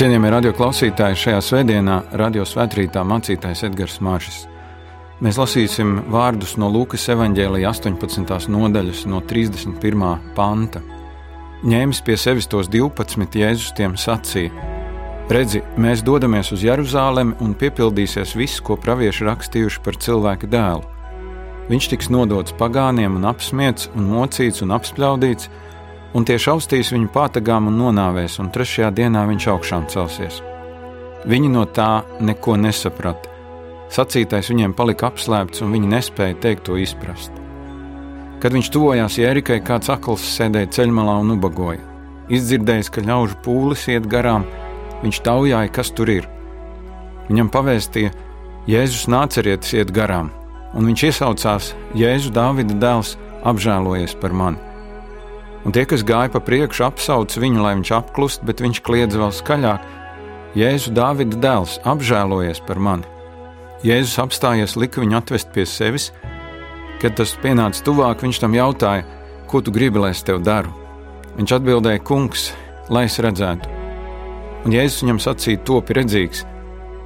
Cienījamie radio klausītāji, šajā svētdienā radio svētkrītā mācītājs Edgars Māršs. Mēs lasīsim vārdus no Lūkas evanģēlīja 18. nodaļas, no 31. panta. Ņēmis pie sevis tos 12, Jēzus tiem sacīja: Redzi, mēs dodamies uz Jeruzalemi un piepildīsies viss, ko pravieši rakstījuši par cilvēka dēlu. Viņš tiks nodots pagāniem un apspiesti, un mocīts un apspļaudīts un tie šaustīs viņu pātagām un nonāvēs, un trešajā dienā viņš augšām celsies. Viņi no tā neko nesaprata. Sacītais viņiem palika apslēpts, un viņi nespēja teikt to izprast. Kad viņš tuvojās Jērikai, kāds akls sēdēja ceļmalā un ubagoja. Izdzirdējis, ka ļaužu pūlis iet garām, viņš taujāja, kas tur ir. Viņam pavēstīja, Jēzus nācerietis iet garām, un viņš iesaucās: Jēzu Dāvida dēls, apžēlojies par mani! Un tie, kas gāja pa priekšu, apsauc viņu, lai viņš apklust, bet viņš kliedz vēl skaļāk: Jēzu, Dāvida dēls, apžēlojies par mani! Jēzus apstājies, lika viņu atvest pie sevis. Kad tas pienāca tuvāk, viņš tam jautāja, ko tu gribi, lai es tev daru. Viņš atbildēja, Kungs, lai es redzētu. Un Jēzus viņam sacīja, topi redzīgs,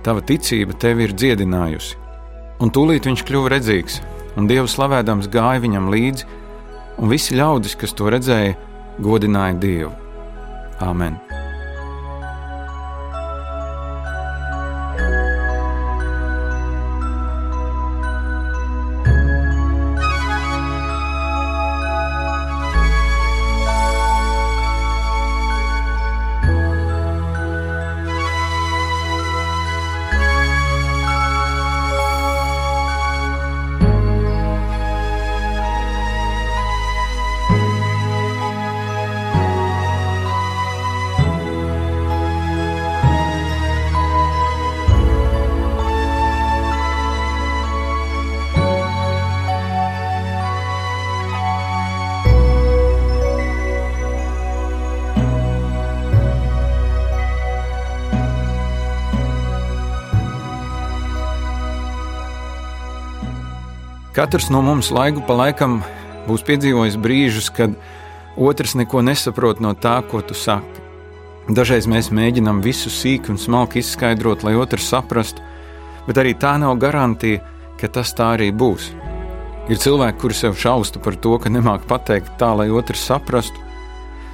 tava ticība tevi ir dziedinājusi. Un tūlīt viņš kļuva redzīgs, un Dievu slavēdams gāja viņam līdzi un visi ļaudis, kas to redzēja, godināja Dievu. Āmen! Katrs no mums laiku pa laikam būs piedzīvojis brīžus, kad otrs neko nesaprot no tā, ko tu saki. Dažreiz mēs mēģinām visu sīki un smalki izskaidrot, lai otrs saprastu, bet arī tā nav garantija, ka tas tā arī būs. Ir cilvēki, kuri sev šausta par to, ka nemāk pateikt tā, lai otrs saprastu.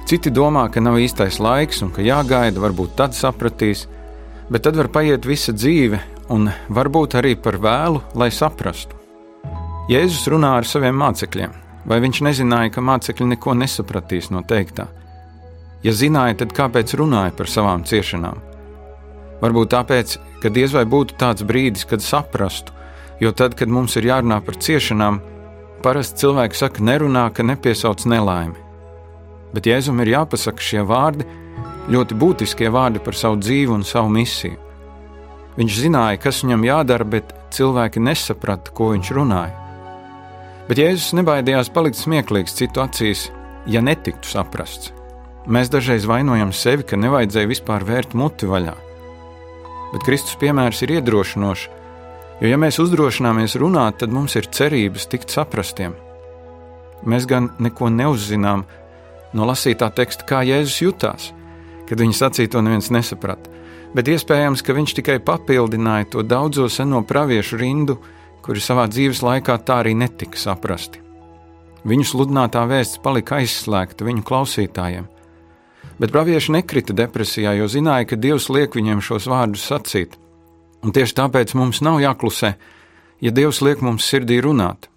Citi domā, ka nav īstais laiks un ka jāgaida, varbūt tad sapratīs, bet tad var paiet visa dzīve un varbūt arī par vēlu, lai saprastu. Jēzus runā ar saviem mācekļiem, vai viņš nezināja, ka mācekļi neko nesapratīs no teiktā? Ja zināja, tad kāpēc runāja par savām ciešanām? Varbūt tāpēc, ka diez vai būtu tāds brīdis, kad saprastu, jo tad, kad mums ir jārunā par ciešanām, parasti cilvēki saka, nerunā, ka nepiesauc nelaimi. Bet Jēzum ir jāpasaka šie vārdi, ļoti būtiskie vārdi par savu dzīvi un savu misiju. Viņš zināja, kas viņam jādara, bet cilvēki nesaprata, ko viņš runāja. Bet Jēzus nebaidījās palikt smieklīgs citu acīs, ja netiktu saprasts. Mēs dažreiz vainojam sevi, ka nevajadzēja vispār vērt muti vaļā. Bet Kristus piemērs ir iedrošinošs, jo, ja mēs uzdrošināmies runāt, tad mums ir cerības tikt saprastiem. Mēs gan neko neuzzinām no lasītā teksta, kā Jēzus jutās, kad viņa sacīto neviens nesaprata, bet iespējams, ka viņš tikai papildināja to daudzo seno praviešu rindu, kuri savā dzīves laikā tā arī netika saprasti. Viņu sludinātā vēsts palika aizslēgta viņu klausītājiem, bet pravieši nekrita depresijā, jo zināja, ka Dievs liek viņiem šos vārdus sacīt. Un tieši tāpēc mums nav jāklusē, ja Dievs liek mums sirdī runāt.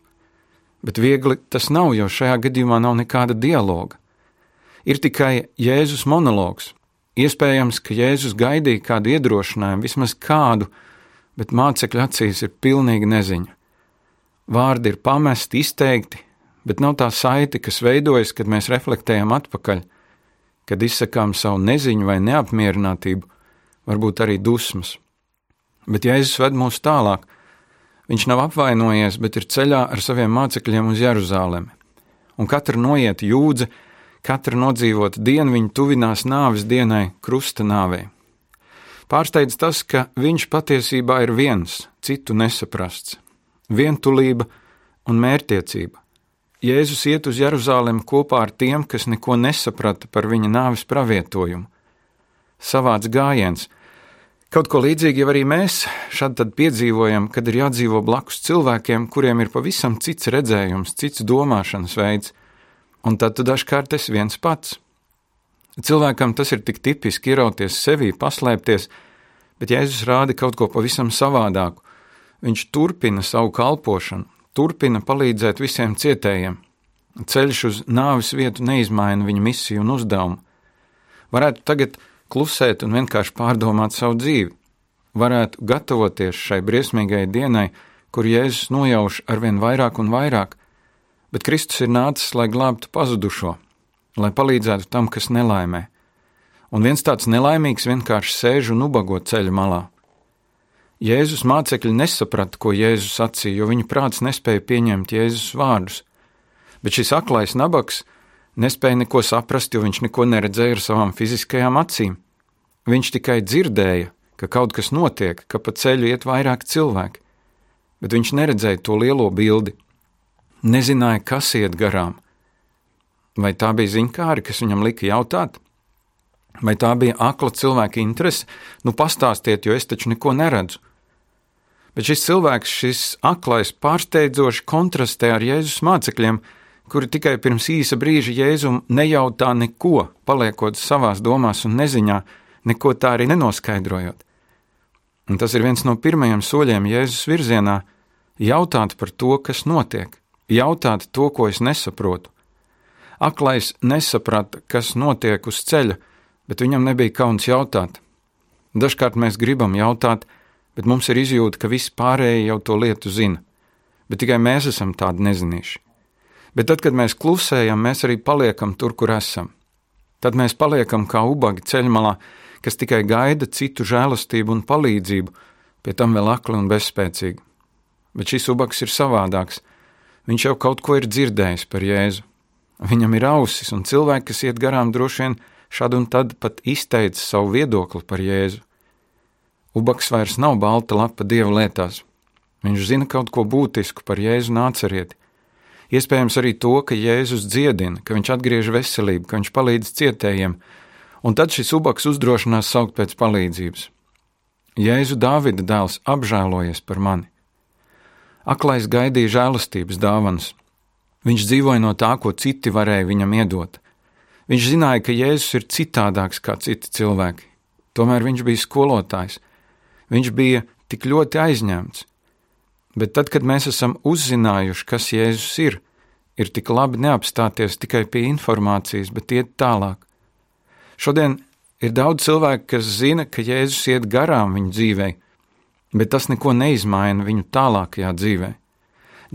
Bet viegli tas nav, jo šajā gadījumā nav nekāda dialoga. Ir tikai Jēzus monologs. Iespējams, ka Jēzus gaidīja kādu iedrošinājumu, vismaz kādu, bet mācekļu acīs ir pilnīga neziņa. Vārdi ir pamesti, izteikti, bet nav tā saite, kas veidojas, kad mēs reflektējam atpakaļ, kad izsakām savu neziņu vai neapmierinātību, varbūt arī dusmas. Bet Jēzus ved mūs tālāk. Viņš nav apvainojies, bet ir ceļā ar saviem mācekļiem uz Jeruzalemi. Un katra noiet jūdze, katra nodzīvot dienu viņa tuvinās nāves dienai, krusta nāvei. Pārsteidz tas, ka viņš patiesībā ir viens, citu nesaprasts - vientulība un mērķtiecība. Jēzus iet uz Jeruzalem kopā ar tiem, kas neko nesaprata par viņa nāves pravietojumu. savāds gājiens. Kaut ko līdzīgu jau arī mēs šad tad piedzīvojam, kad ir jādzīvo blakus cilvēkiem, kuriem ir pavisam cits redzējums, cits domāšanas veids, un tad tu dažkārt esi viens pats. Cilvēkam tas ir tik tipiski ierauties sevī, paslēpties, bet Jēzus rāda kaut ko pavisam savādāku. Viņš turpina savu kalpošanu, turpina palīdzēt visiem cietējiem. Ceļš uz nāves vietu neizmaina viņa misiju un uzdevumu. Varētu tagad klusēt un vienkārši pārdomāt savu dzīvi. Varētu gatavoties šai briesmīgajai dienai, kur Jēzus nojauš arvien vairāk un vairāk, bet Kristus ir nācis, lai glābtu pazudušo, lai palīdzētu tam, kas nelaimē. Un viens tāds nelaimīgs vienkārši sēž un ubago ceļa malā. Jēzus mācekļi nesaprata, ko Jēzus sacīja, jo viņu prāts nespēja pieņemt Jēzus vārdus. Bet šis aklais nabaks nespēja neko saprast, jo viņš neko neredzēja ar savām fiziskajām acīm. Viņš tikai dzirdēja, ka kaut kas notiek, ka pa ceļu iet vairāk cilvēki, bet viņš neredzēja to lielo bildi. Nezināja, kas iet garām. Vai tā bija ziņkāri, kas viņam lika jautāt? Vai tā bija akla cilvēka interese? Nu, pastāstiet, jo es taču neko neredzu. Bet šis cilvēks, šis aklais, pārsteidzoši kontrastē ar Jēzus mācekļiem, kuri tikai pirms īsa brīža Jēzum nejautā neko, paliekot savās domās un neziņā, neko tā arī nenoskaidrojot. Un tas ir viens no pirmajiem soļiem Jēzus virzienā - jautāt par to, kas notiek, jautāt to, ko es nesaprotu. Aklais nesaprata, kas notiek uz ceļa, bet viņam nebija kauns jautāt. Dažkārt mēs gribam jautāt, bet mums ir izjūta, ka visi pārējie jau to lietu zina, bet tikai mēs esam tādi nezinīši. Bet tad, kad mēs klusējam, mēs arī paliekam tur, kur esam. Tad mēs paliekam kā ubagi ceļmalā, kas tikai gaida citu žēlastību un palīdzību, pie tam vēl akli un bezspēcīgi. Bet šis ubags ir savādāks. Viņš jau kaut ko ir dzirdējis par Jēzu. Viņam ir ausis, un cilvēki, kas iet garām, droši vien šad un tad pat izteica savu viedokli par Jēzu. Ubaks vairs nav balta lapa dieva lietās. Viņš zina kaut ko būtisku par Jēzu nācerieti. Iespējams arī to, ka Jēzus dziedina, ka viņš atgriež veselību, ka viņš palīdz cietējiem, un tad šis ubaks uzdrošinās saukt pēc palīdzības. Jēzu Dāvida dēls apžēlojies par mani. Aklais gaidīja žēlastības dāvanas. Viņš dzīvoja no tā, ko citi varēja viņam iedot. Viņš zināja, ka Jēzus ir citādāks kā citi cilvēki. Tomēr viņš bija skolotājs, Viņš bija tik ļoti aizņemts. Bet tad, kad mēs esam uzzinājuši, kas Jēzus ir, ir tik labi neapstāties tikai pie informācijas, bet iet tālāk. Šodien ir daudz cilvēku, kas zina, ka Jēzus iet garām viņu dzīvē, bet tas neko neizmaina viņu tālākajā dzīvē.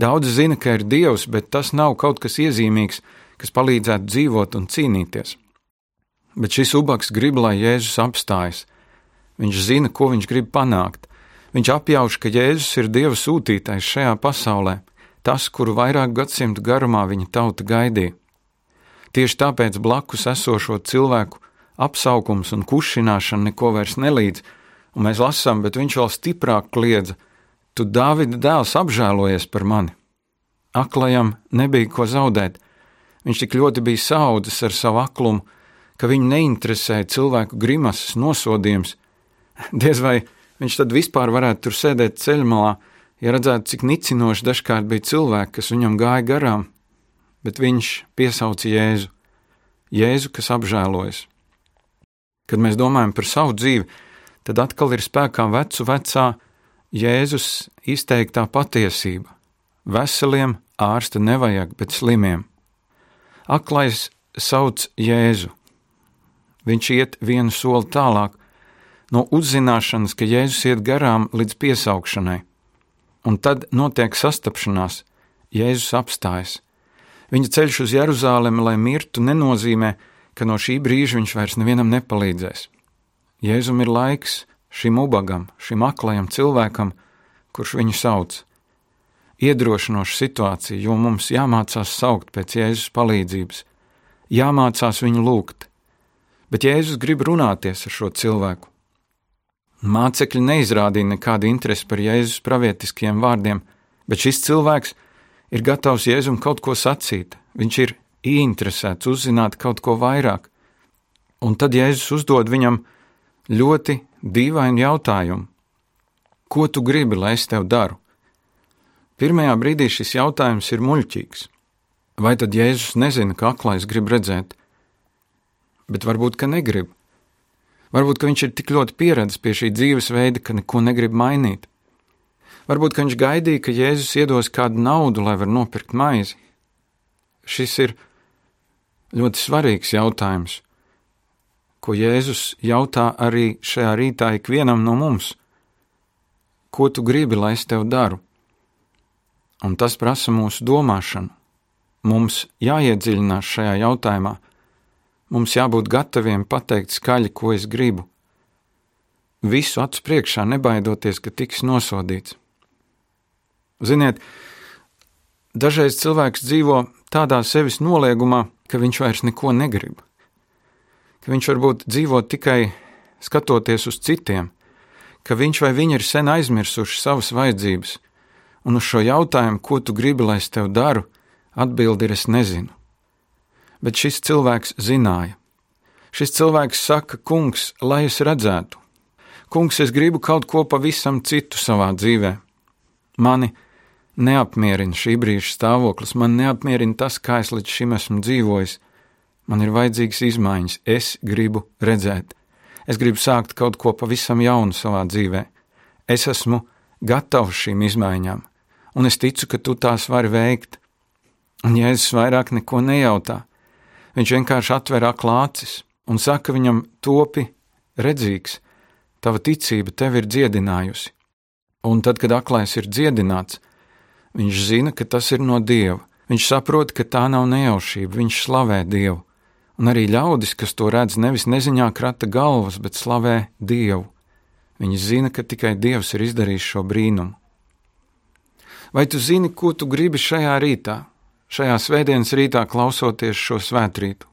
Daudz zina, ka ir Dievs, bet tas nav kaut kas iezīmīgs, kas palīdzētu dzīvot un cīnīties. Bet šis ubaks grib, lai Jēzus apstājas, Viņš zina, ko viņš grib panākt. Viņš apjauš, ka Jēzus ir Dieva sūtītais šajā pasaulē, tas, kuru vairāk gadsimtu garumā viņa tauta gaidīja. Tieši tāpēc blakus esošo cilvēku apsaukums un kušināšana neko vairs nelīdz, un mēs lasām, bet viņš vēl stiprāk kliedza: Tu, Dāvida dēls, apžēlojies par mani! Aklajam nebija ko zaudēt. Viņš tik ļoti bija saudzis ar savu aklumu, ka viņu neinteresēja cilvēku grimases nosodījums, Diez vai viņš tad vispār varētu tur sēdēt ceļmalā, ja redzētu, cik nicinoši dažkārt bija cilvēki, kas viņam gāja garām, bet viņš piesauca Jēzu, Jēzu, kas apžēlojas. Kad mēs domājam par savu dzīvi, tad atkal ir spēkā vecu vecā Jēzus izteiktā patiesība. Veseliem ārsta nevajag, bet slimiem. Aklais sauc Jēzu. Viņš iet vienu soli tālāk, no uzzināšanas, ka Jēzus iet garām līdz piesaukšanai. Un tad notiek sastapšanās, Jēzus apstājas. Viņa ceļš uz Jeruzalemi, lai mirtu, nenozīmē, ka no šī brīža viņš vairs nevienam nepalīdzēs. Jēzum ir laiks šim ubagam, šim aklajam cilvēkam, kurš viņu sauc. Iedrošinoša situācija, jo mums jāmācās saukt pēc Jēzus palīdzības, jāmācās viņu lūgt, bet Jēzus grib runāties ar šo cilvēku. Mācekļi neizrādīja nekādu interesi par Jēzus pravietiskiem vārdiem, bet šis cilvēks ir gatavs Jēzum kaut ko sacīt. Viņš ir ieinteresēts uzzināt kaut ko vairāk. Un tad Jēzus uzdod viņam ļoti dīvainu jautājumu. Ko tu gribi, lai es tev daru? Pirmajā brīdī šis jautājums ir muļķīgs. Vai tad Jēzus nezina, ka aklais grib redzēt? Bet varbūt, ka negrib. Varbūt, ka viņš ir tik ļoti pieredzējis pie šī dzīvesveida, ka neko negrib mainīt. Varbūt, ka viņš gaidīja, ka Jēzus iedos kādu naudu, lai var nopirkt maizi. Šis ir ļoti svarīgs jautājums, ko Jēzus jautā arī šajā rītā ikvienam no mums. Ko tu gribi, lai es tev daru? Un tas prasa mūsu domāšanu. Mums jāiedziļinās šajā jautājumā. Mums jābūt gataviem pateikt skaļi, ko es gribu. Visu acu priekšā, nebaidoties, ka tiks nosodīts. Ziniet, dažreiz cilvēks dzīvo tādā sevis noliegumā, ka viņš vairs neko negrib. Ka viņš varbūt dzīvo tikai skatoties uz citiem, ka viņš vai viņa ir sen aizmirsuši savas vajadzības, un uz šo jautājumu, ko tu gribi, lai es tev daru, atbildi ir es nezinu. Bet šis cilvēks zināja. Šis cilvēks saka, kungs, lai es redzētu. Kungs, es gribu kaut ko pavisam citu savā dzīvē. Mani neapmierina šī brīža stāvoklis, man neapmierina tas, kā es līdz šim esmu dzīvojis. Man ir vajadzīgas izmaiņas, es gribu redzēt. Es gribu sākt kaut ko pavisam jaunu savā dzīvē. Es esmu gatavs šīm izmaiņām, un es ticu, ka tu tās vari veikt. Un Jēzus vairāk neko nejautā. Viņš vienkārši atver aklācis un saka viņam: topi redzīgs, tava ticība tevi ir dziedinājusi. Un tad, kad aklais ir dziedināts, Viņš zina, ka tas ir no Dieva. Viņš saprot, ka tā nav nejaušība, viņš slavē Dievu. Un arī ļaudis, kas to redz, nevis neziņā krata galvas, bet slavē Dievu. Viņi zina, ka tikai Dievs ir izdarījis šo brīnumu. Vai tu zini, ko tu gribi šajā rītā, šajā svētdienas rītā klausoties šo svētrītu?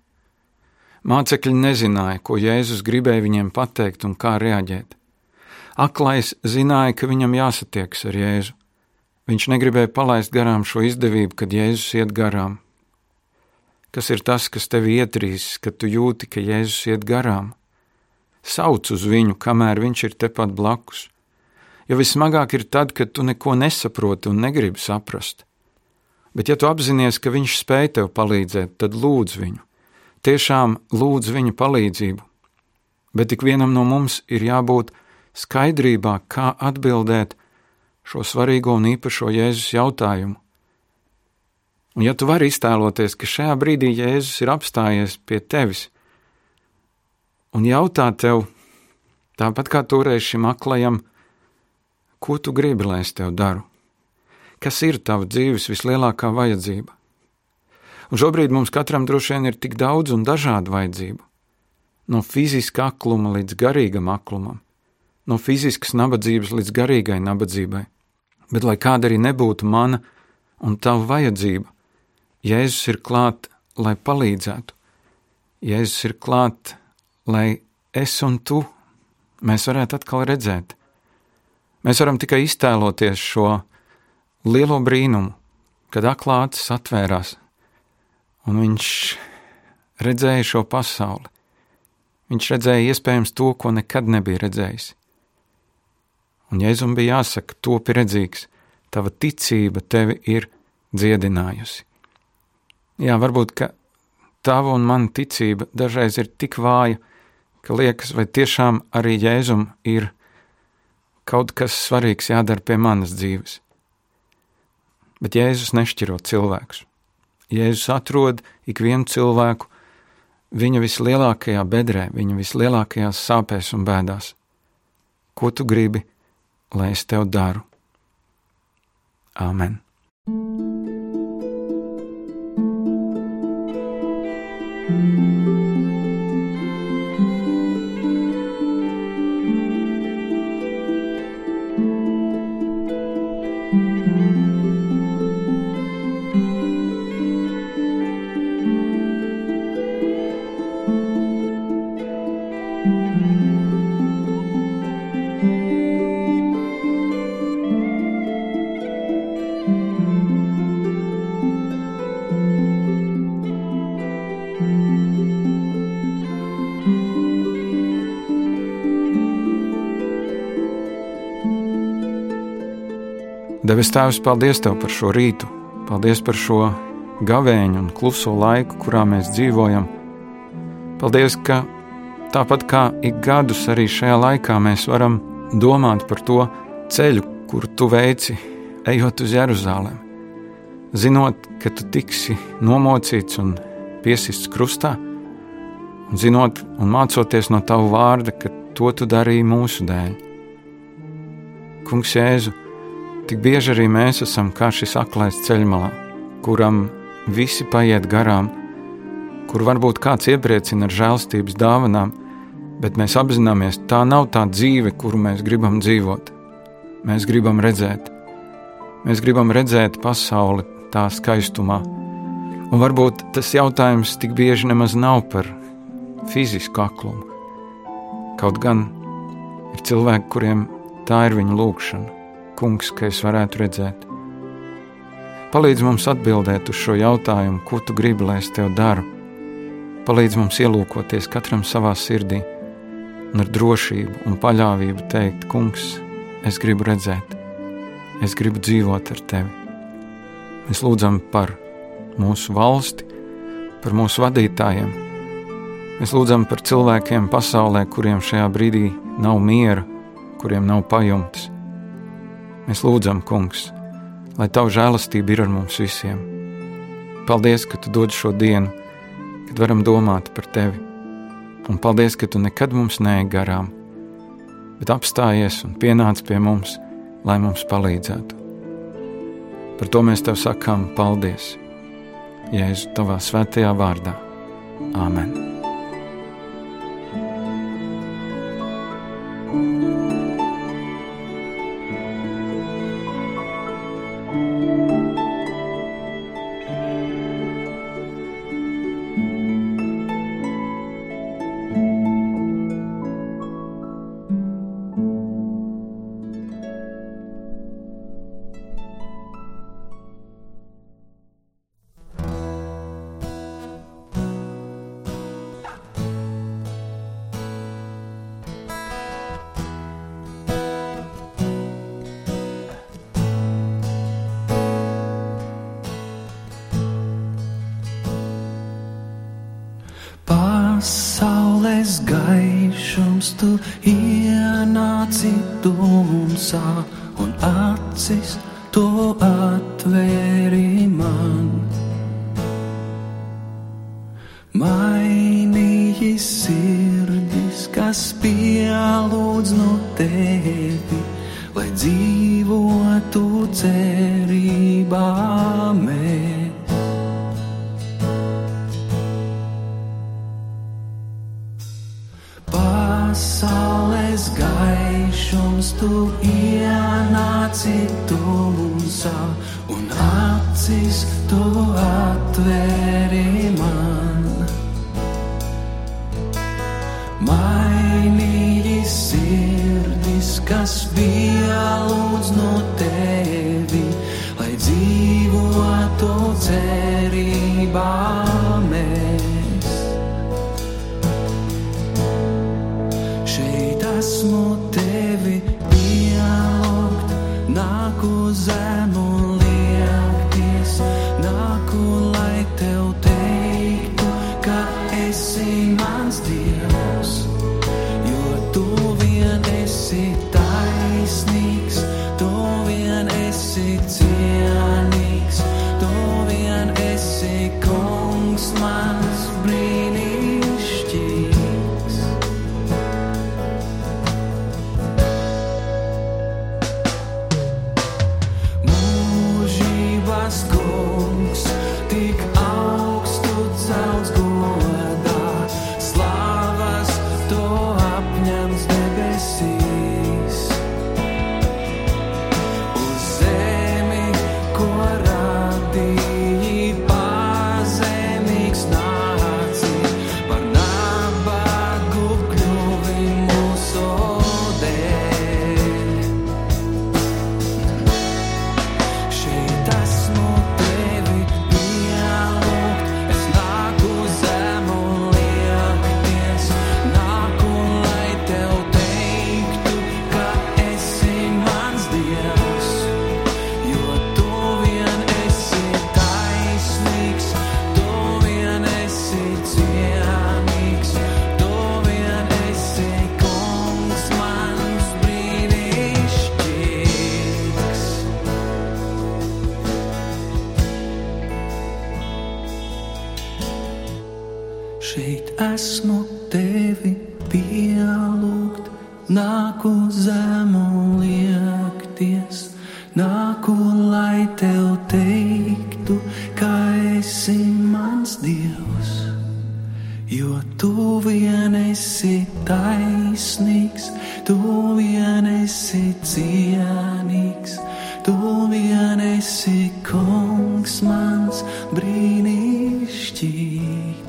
Mācekļi nezināja, ko Jēzus gribēja viņiem pateikt un kā reaģēt. Aklais zināja, ka viņam jāsatiekas ar Jēzu. Viņš negribēja palaist garām šo izdevību, kad Jēzus iet garām. Kas ir tas, kas tevi ietrīs, kad tu jūti, ka Jēzus iet garām? Sauc uz viņu, kamēr viņš ir tepat blakus. Jo vismagāk ir tad, kad tu neko nesaproti un negribi saprast. Bet, ja tu apzinājies, ka viņš spēj tev palīdzēt, tad lūdz viņu. Tiešām lūdz viņa palīdzību. Bet ik vienam no mums ir jābūt skaidrībā, kā atbildēt šo svarīgo un īpašo Jēzus jautājumu. Un ja tu vari iztēloties, ka šajā brīdī Jēzus ir apstājies pie tevis un jautā tev, tāpat kā toreiz šim aklajam, ko tu gribi, lai es tev daru? Kas ir tava dzīves vislielākā vajadzība? Un šobrīd mums katram droši vien ir tik daudz un dažādu vajadzību. No fiziska akluma līdz garīgam aklumam, no fiziskas nabadzības līdz garīgai nabadzībai. Bet, lai kāda arī nebūtu mana un tava vajadzība, Jēzus ir klāt, lai palīdzētu. Jēzus ir klāt, lai es un tu mēs varētu atkal redzēt. Mēs varam tikai iztēloties šo lielo brīnumu, kad aklāts atvērās, un viņš redzēja šo pasauli. Viņš redzēja iespējams to, ko nekad nebija redzējis. Un Jēzum bija jāsaka, topi redzīgs, tava ticība tevi ir dziedinājusi. Jā, varbūt, ka tava un mana ticība dažreiz ir tik vāja, ka liekas, vai tiešām arī Jēzum ir kaut kas svarīgs jādara pie manas dzīves. Bet Jēzus nešķiro cilvēkus. Jēzus atrod ikvienu cilvēku viņa vislielākajā bedrē, viņa vislielākajās sāpēs un bēdās. Ko tu gribi? lai es tev daru. Āmen! Devis Tēvs, paldies Tev par šo rītu, paldies par šo gavēņu un kluso laiku, kurā mēs dzīvojam. Paldies, ka tāpat kā ik gadus arī šajā laikā mēs varam domāt par to ceļu, kuru Tu veici, ejot uz Jeruzalem. Zinot, ka Tu tiksi nomocīts un piesists krustā, un zinot un mācoties no Tava vārda, ka to Tu darīji mūsu dēļ. Kungs Jēzu, Tik bieži arī mēs esam kā šis aklais ceļmalā, kuram visi paiet garām, kur varbūt kāds iepriecina ar žēlstības dāvanām, bet mēs apzināmies, tā nav tā dzīve, kuru mēs gribam dzīvot. Mēs gribam redzēt, mēs gribam redzēt pasauli tā skaistumā. Un varbūt tas jautājums tik bieži nemaz nav par fizisku aklumu. Kaut gan ir cilvēki, kuriem tā ir viņa lūkšana. Kungs, ka es varētu redzēt. Palīdz mums atbildēt uz šo jautājumu, ko tu gribi, lai es tev daru. Palīdz mums ielūkoties katram savā sirdī un ar drošību un paļāvību teikt, Kungs, es gribu redzēt, es gribu dzīvot ar tevi. Mēs lūdzam par mūsu valsti, par mūsu vadītājiem. Mēs lūdzam par cilvēkiem pasaulē, kuriem šajā brīdī nav miera, kuriem nav pajumtes. Mēs lūdzam, Kungs, lai Tava žēlastība ir ar mums visiem. Paldies, ka Tu dod šo dienu, kad varam domāt par Tevi, un paldies, ka Tu nekad mums neej garām, bet apstājies un pienāc pie mums, lai mums palīdzētu. Par to mēs Tev sakām paldies, Jēzu, Tavā svētajā vārdā. Āmen! Pasaules gaišums tu ienāci tumsā un acis to atvēri man. Mainīji sirdis, kas pielūdz no tevi, acis tu atvēri man. Mainīji sirdis, kas bija esi mans dievs. Jo tu vien esi taisnīgs, tu vien esi cienīgs, tu vien esi kungs mans brīnišķīgs.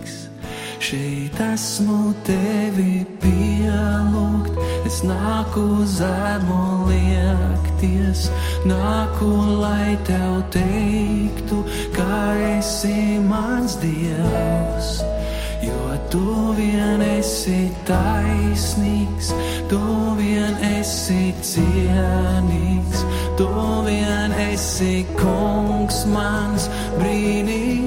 Šeit esmu tevi pielūgt, es nāku zemu liekties, nāku, lai tev teiktu, ka esi mans dievs. Jo tu vien esi taisnīgs, tu vien esi cienīgs, tu vien esi kungs mans brīnišķīgs.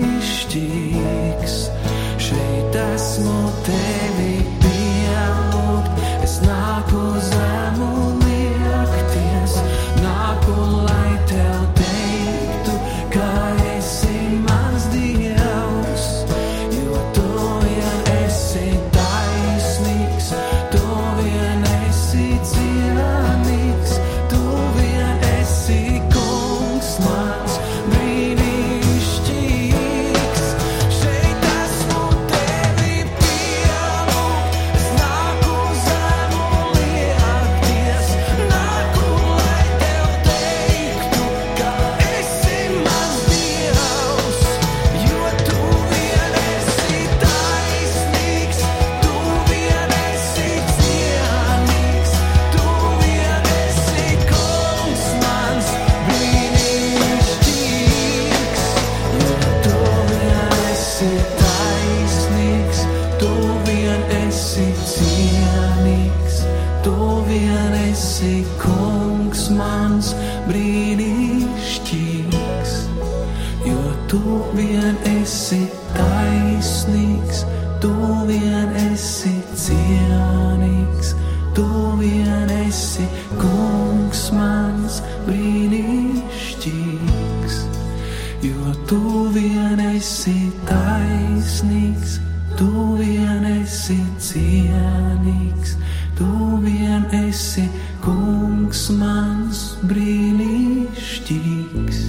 Esi taisnīgs, tu vien esi cienīgs, tu vien esi kungs mans brīnišķīgs,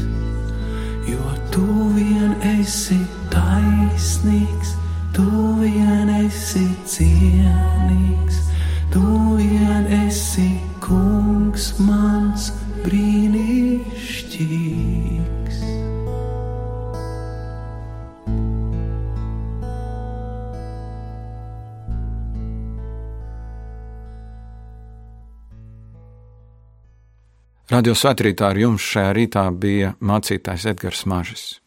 jo tu vien esi taisnīgs, tu vien esi cienīgs, tu vien esi kungs mans brīnišķīgs. Radio svētrītā ar jums šajā rītā bija mācītājs Edgars Mažis.